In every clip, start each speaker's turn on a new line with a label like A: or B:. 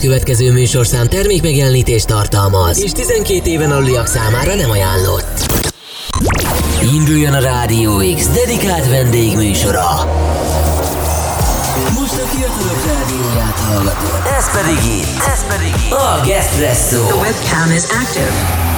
A: következő műsorszám termékmegjelenítést tartalmaz, és 12 éven aluliak számára nem ajánlott. Induljon a Rádió X dedikált vendégműsora. Most a fiatalok rádióját hallgatod. Ez pedig itt. Ez pedig itt. A Gespresso.
B: The webcam is active.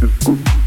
C: Ist gut.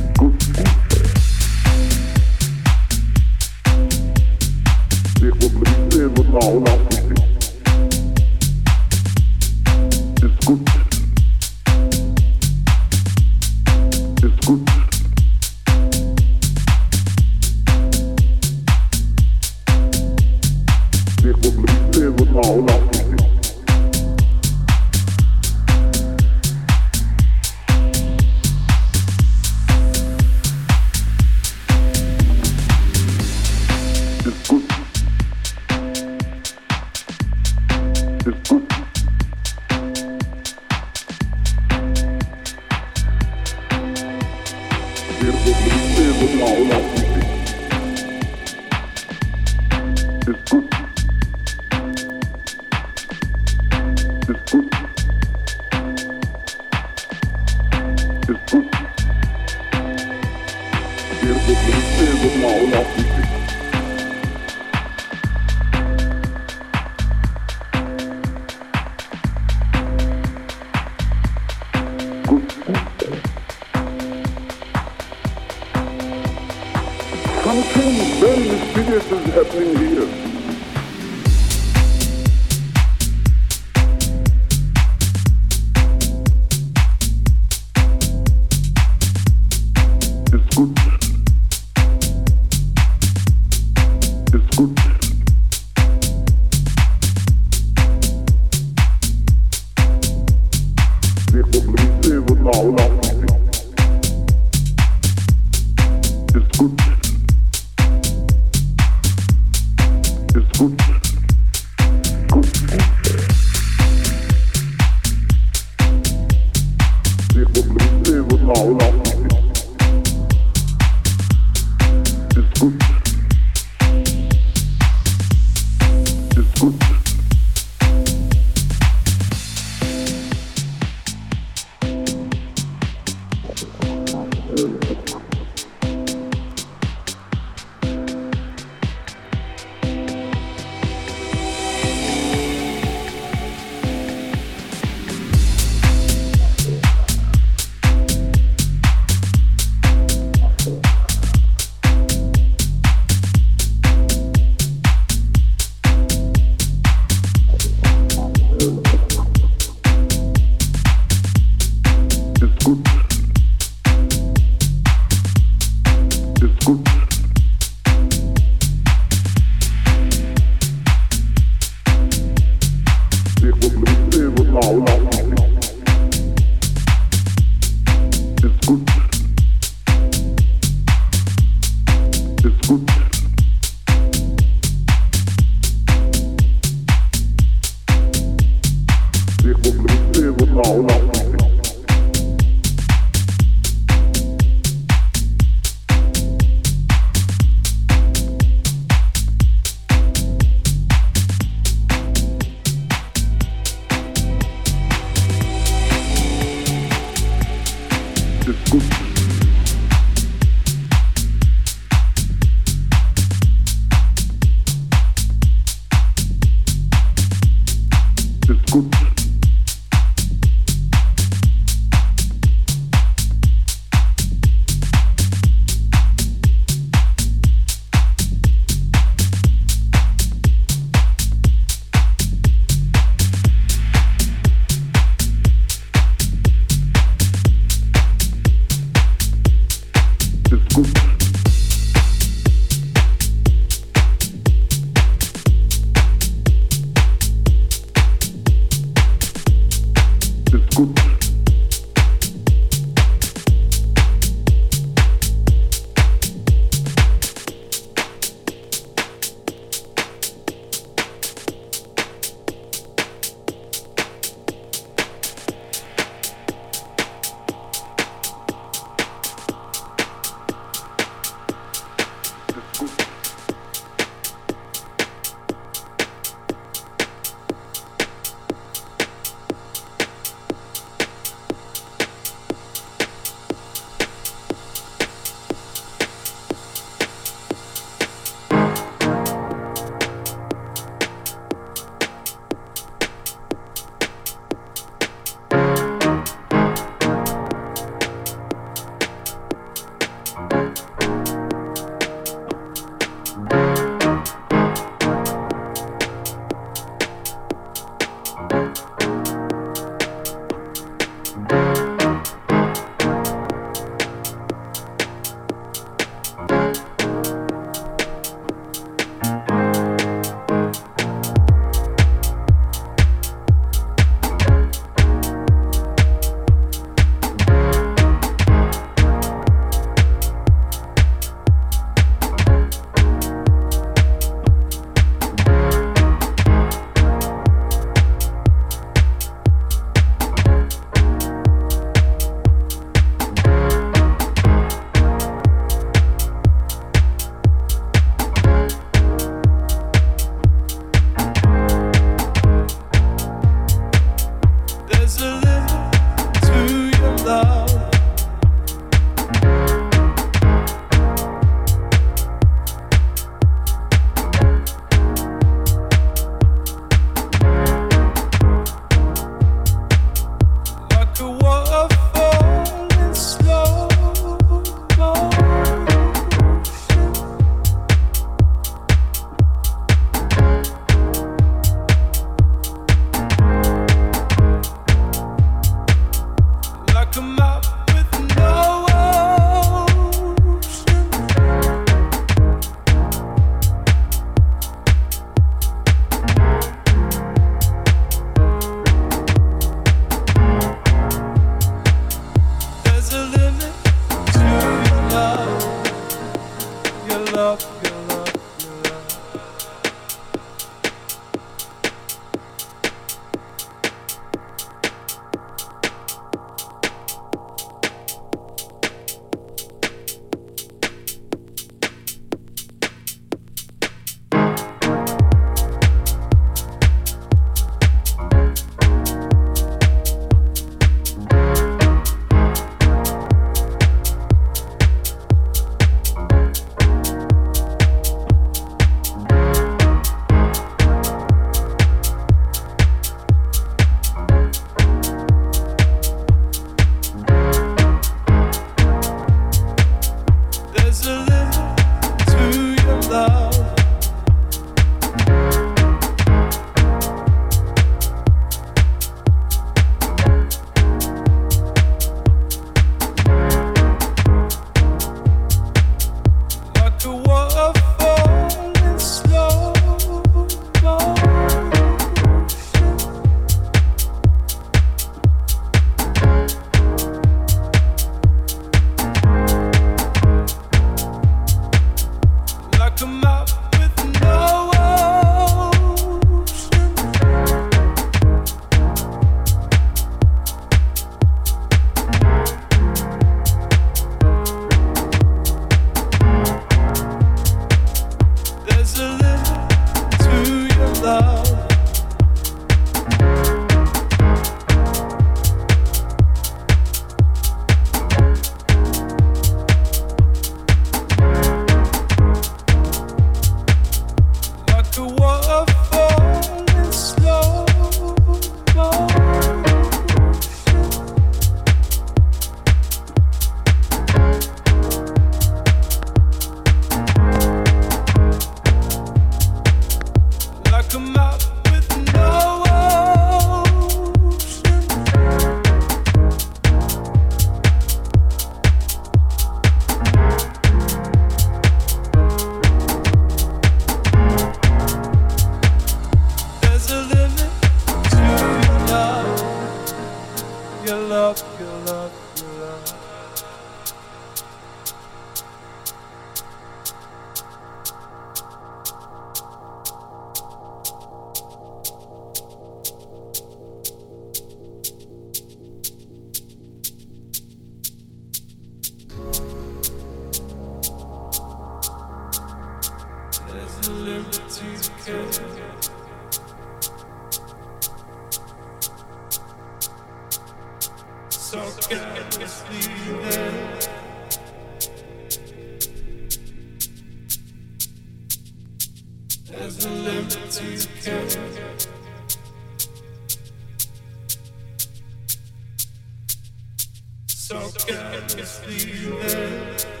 C: so carelessly there.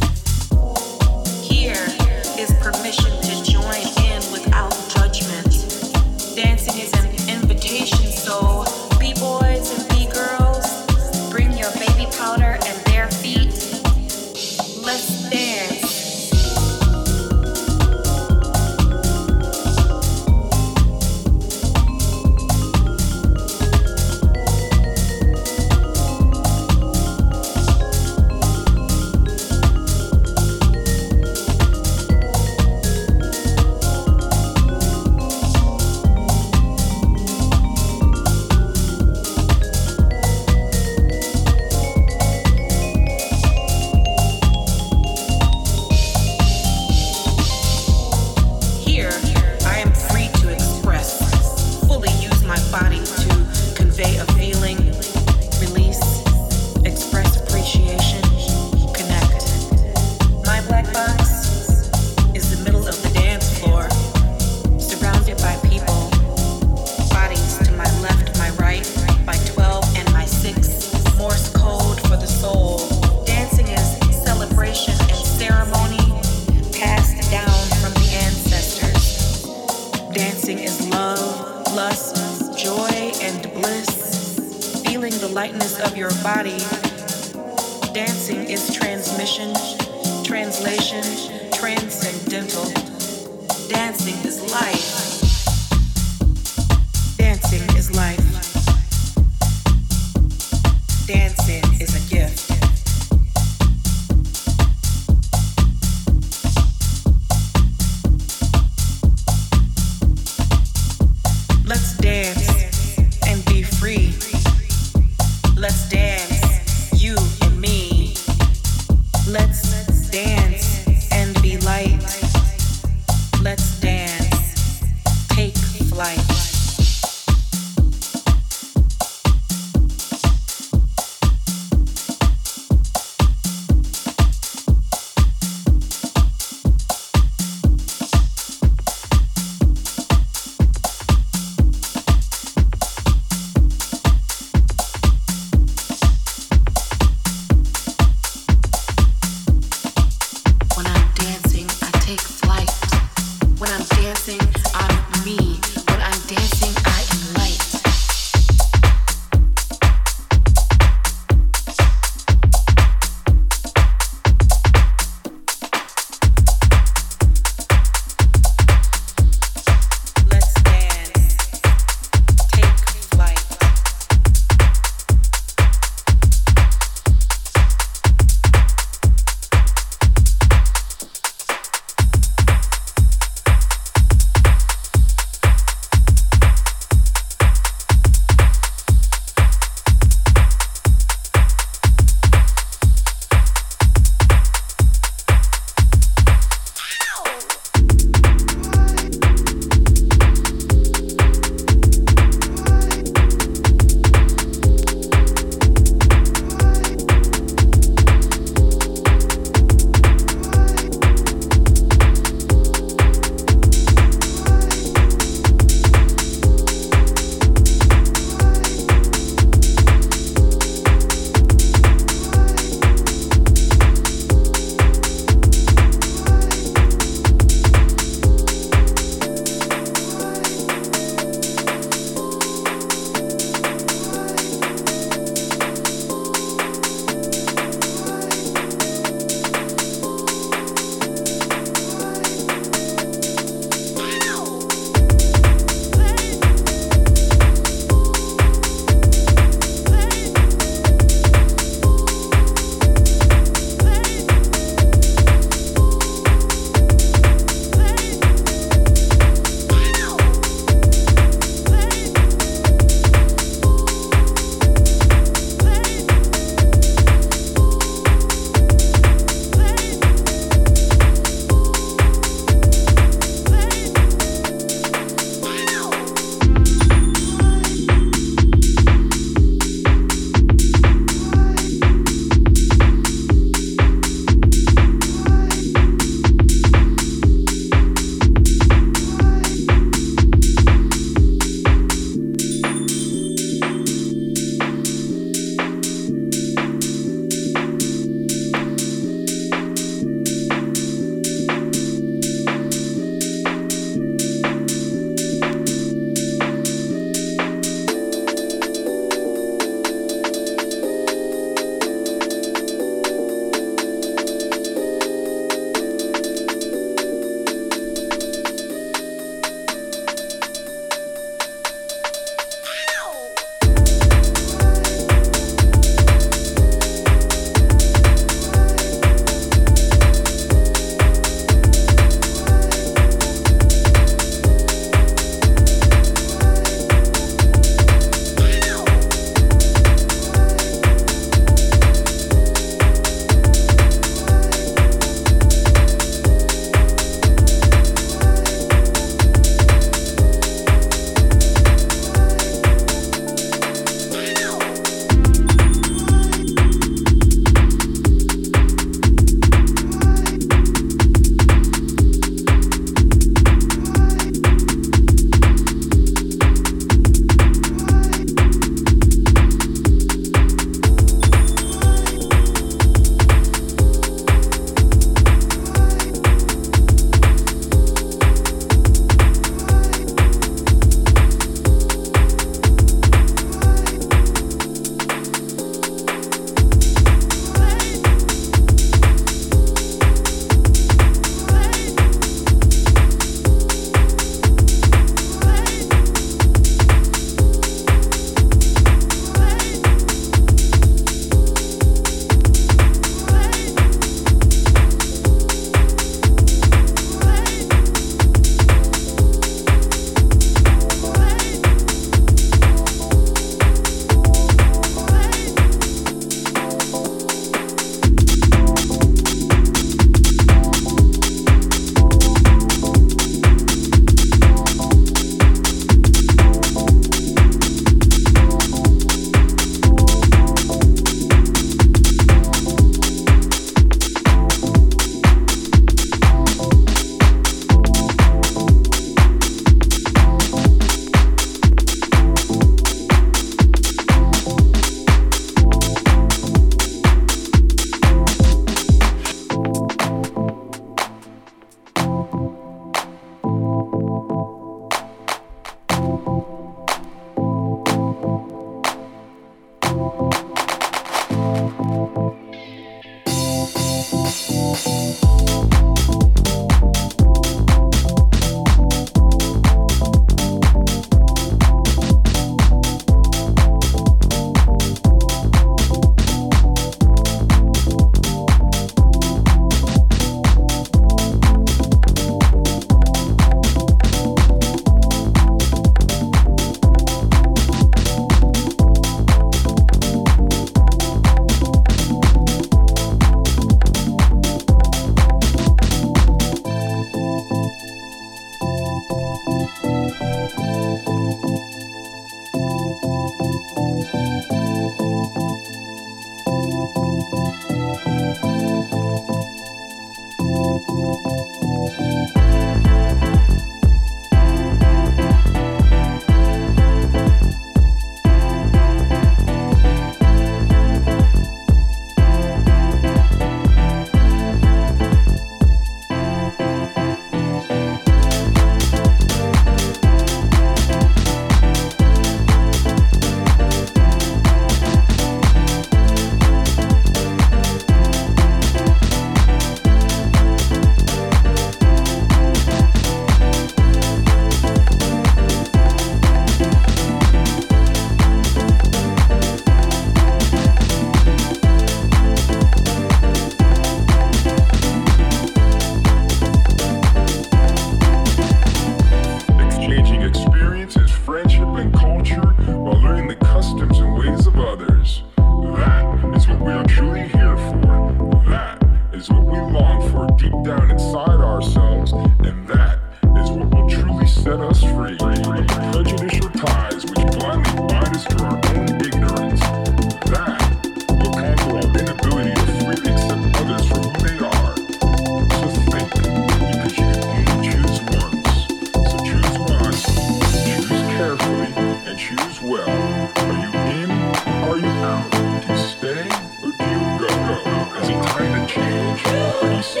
D: 可为？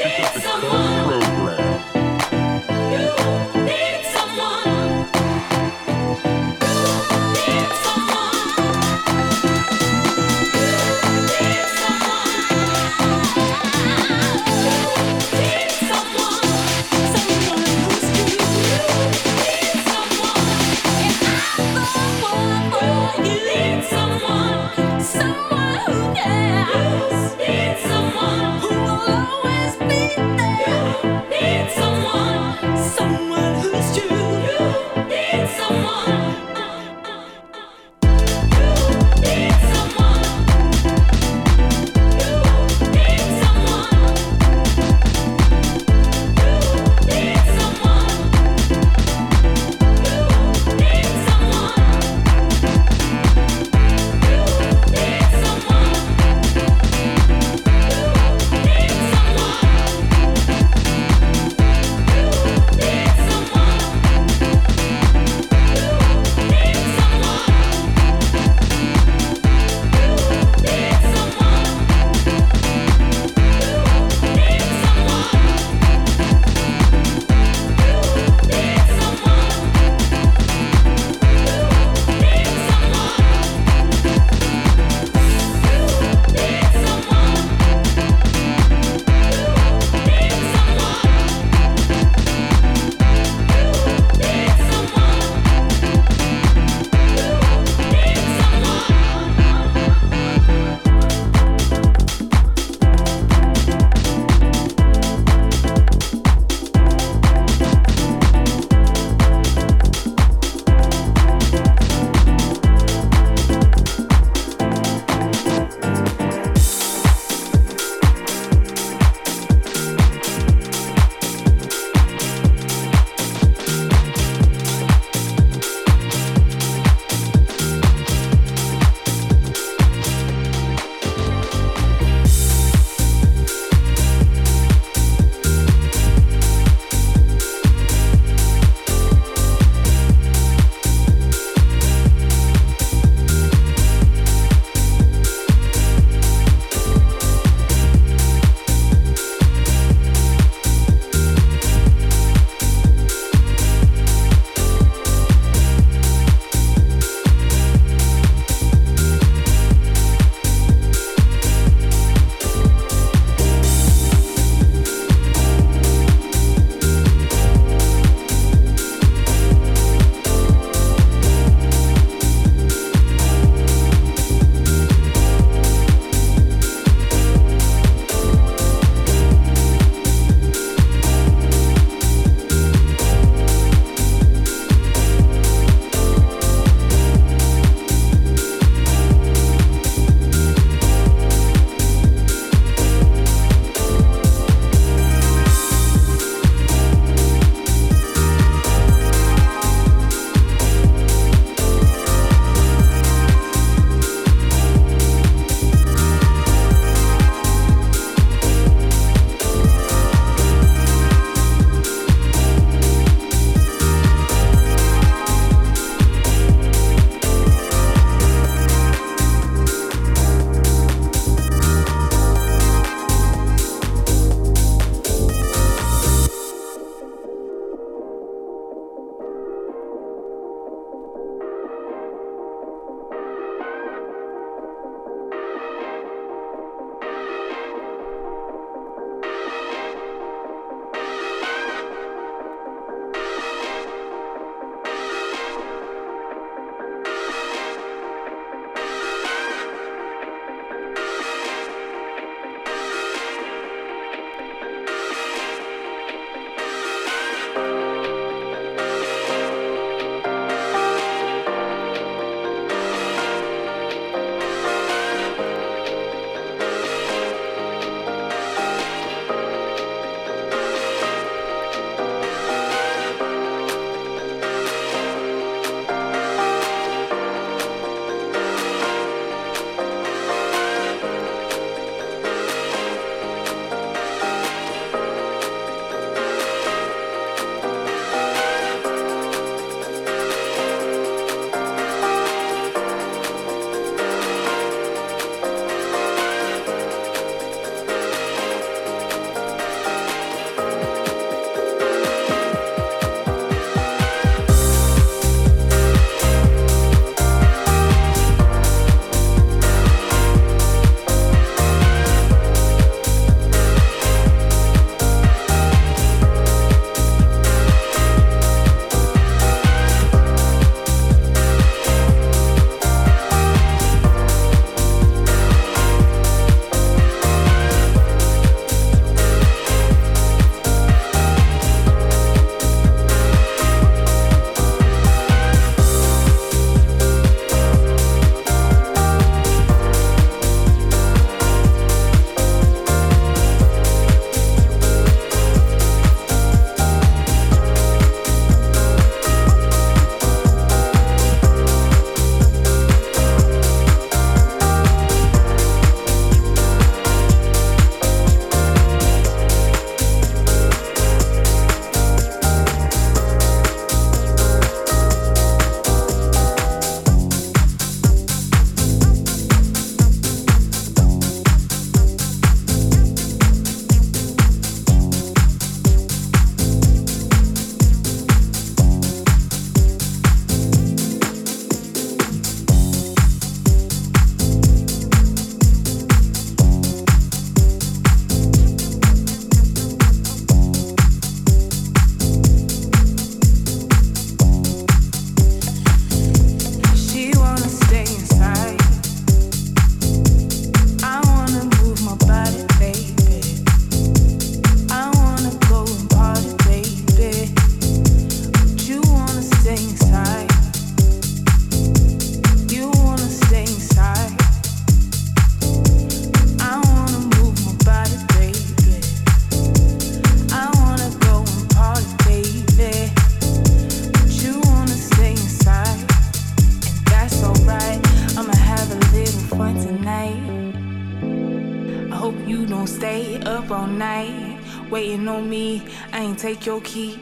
D: take your keys.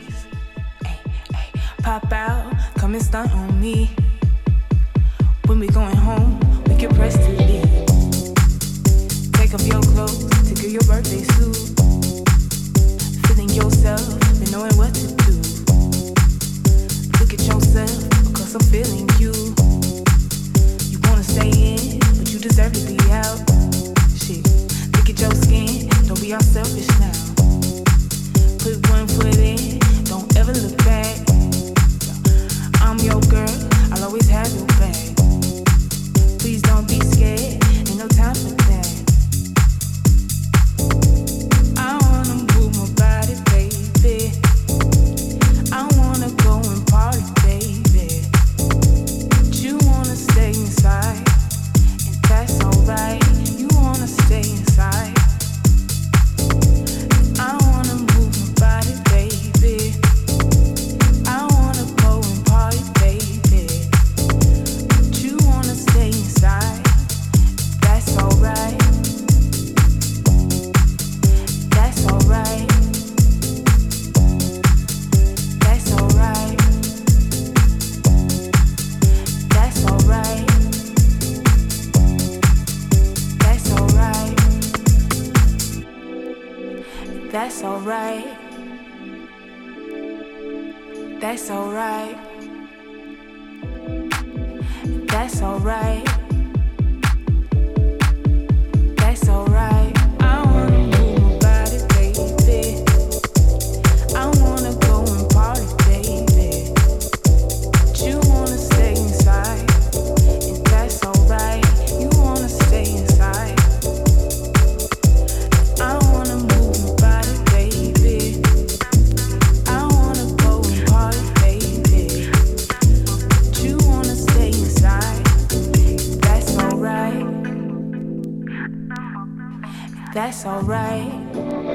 D: Pop out, come and stunt on me. When we going home, we get pressed to leave. Take off your clothes to get your birthday suit. Feeling yourself and knowing what to do. Look at yourself because I'm feeling you. You wanna stay in, but you deserve to be out. Shit, look at your skin, don't be all selfish now. that's alright.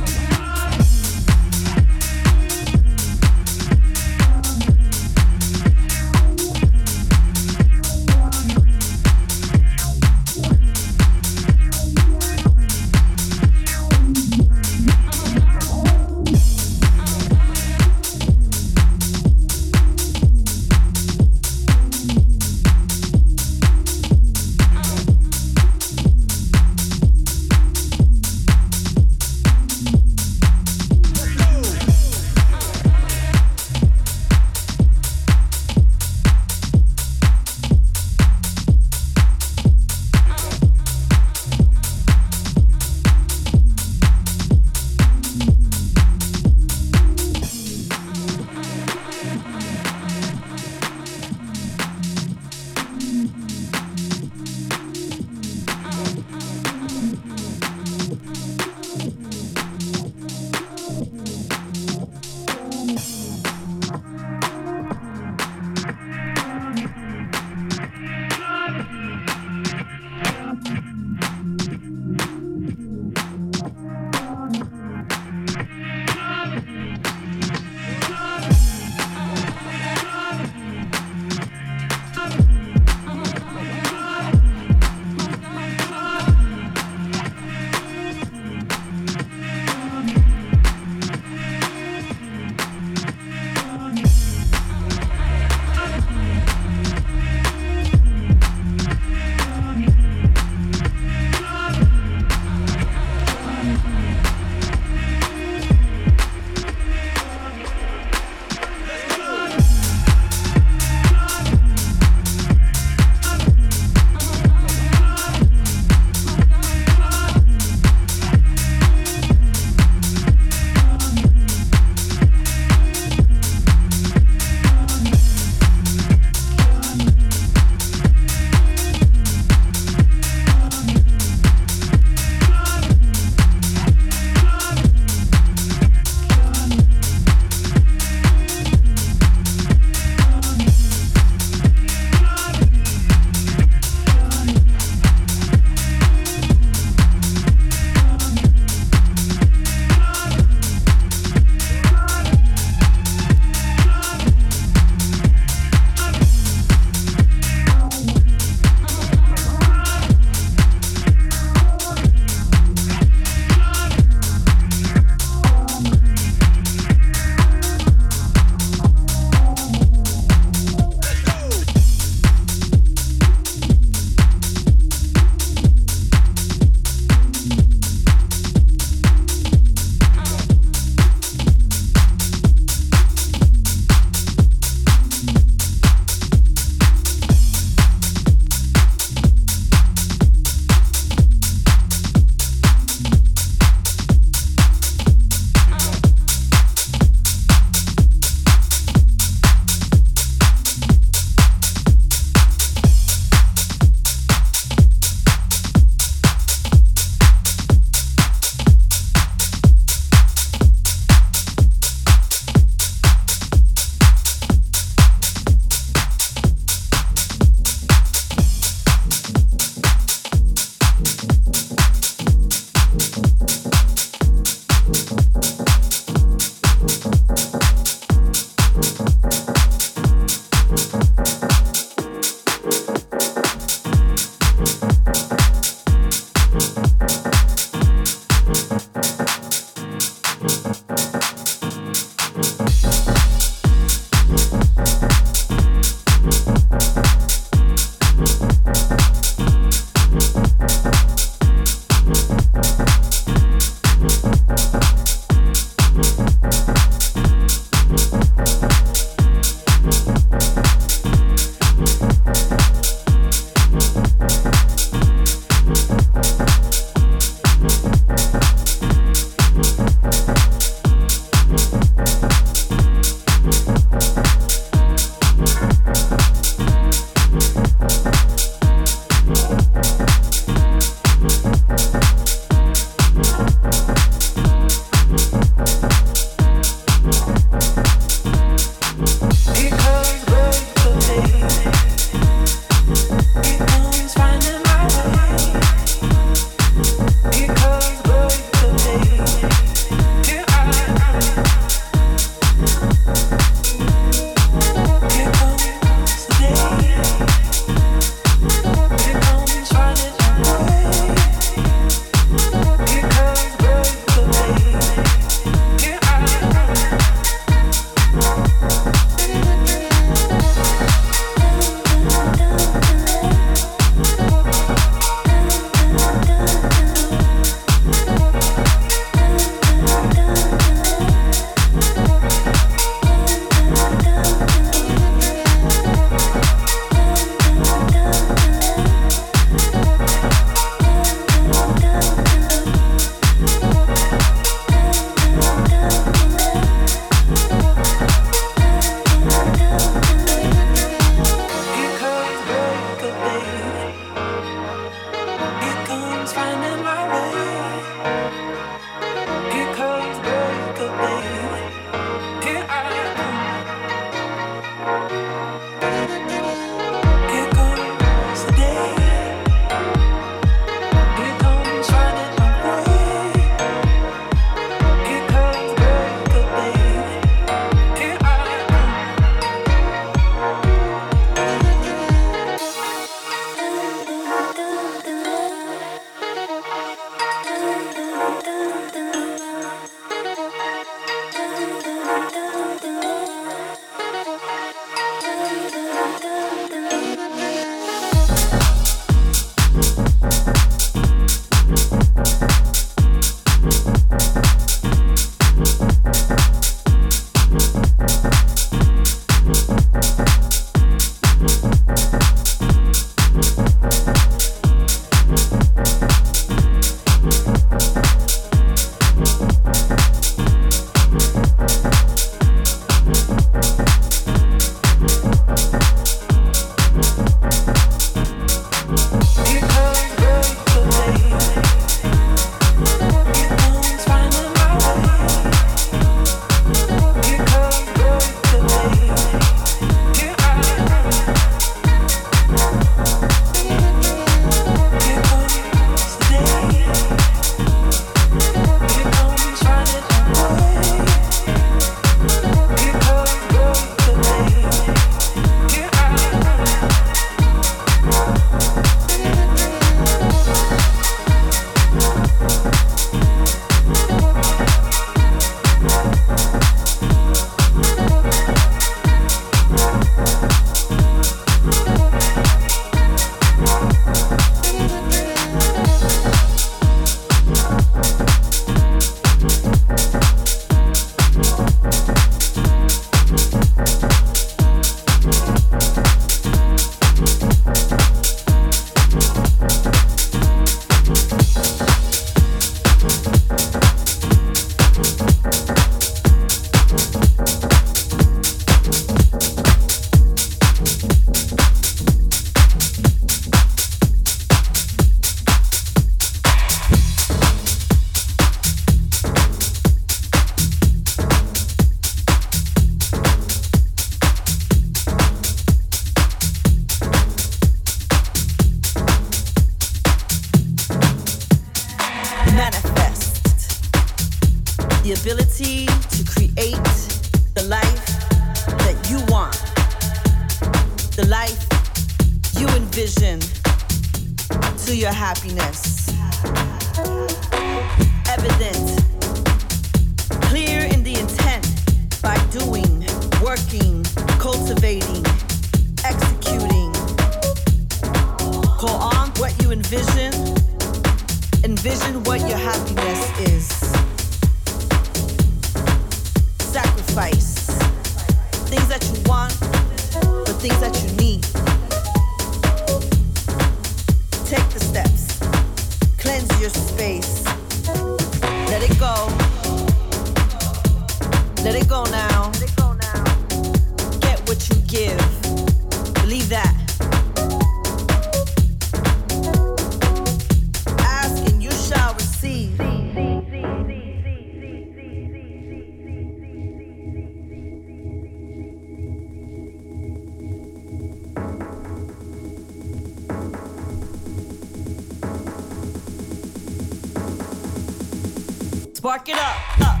E: Cultivate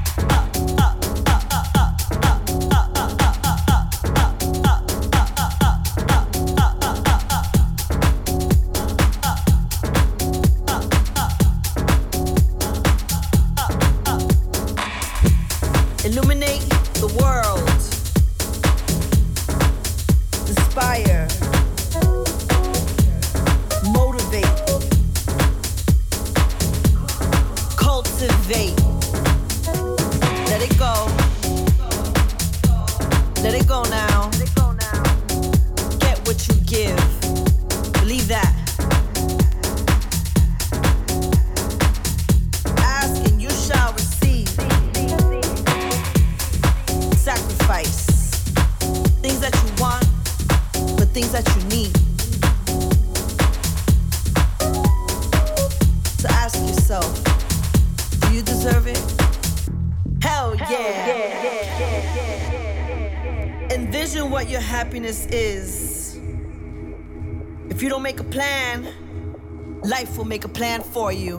E: will make a plan for you.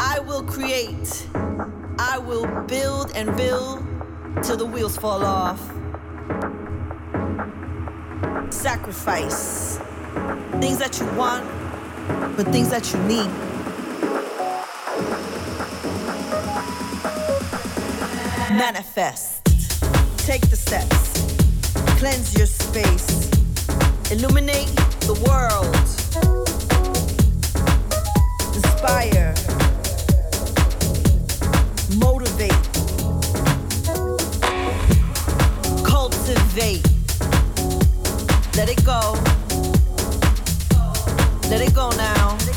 E: I will create, I will build and build till the wheels fall off. Sacrifice things that you want, but things that you need. Manifest. Take the steps. Cleanse your space. Illuminate the world. Inspire. Motivate. Cultivate. Let it go. Let it go now.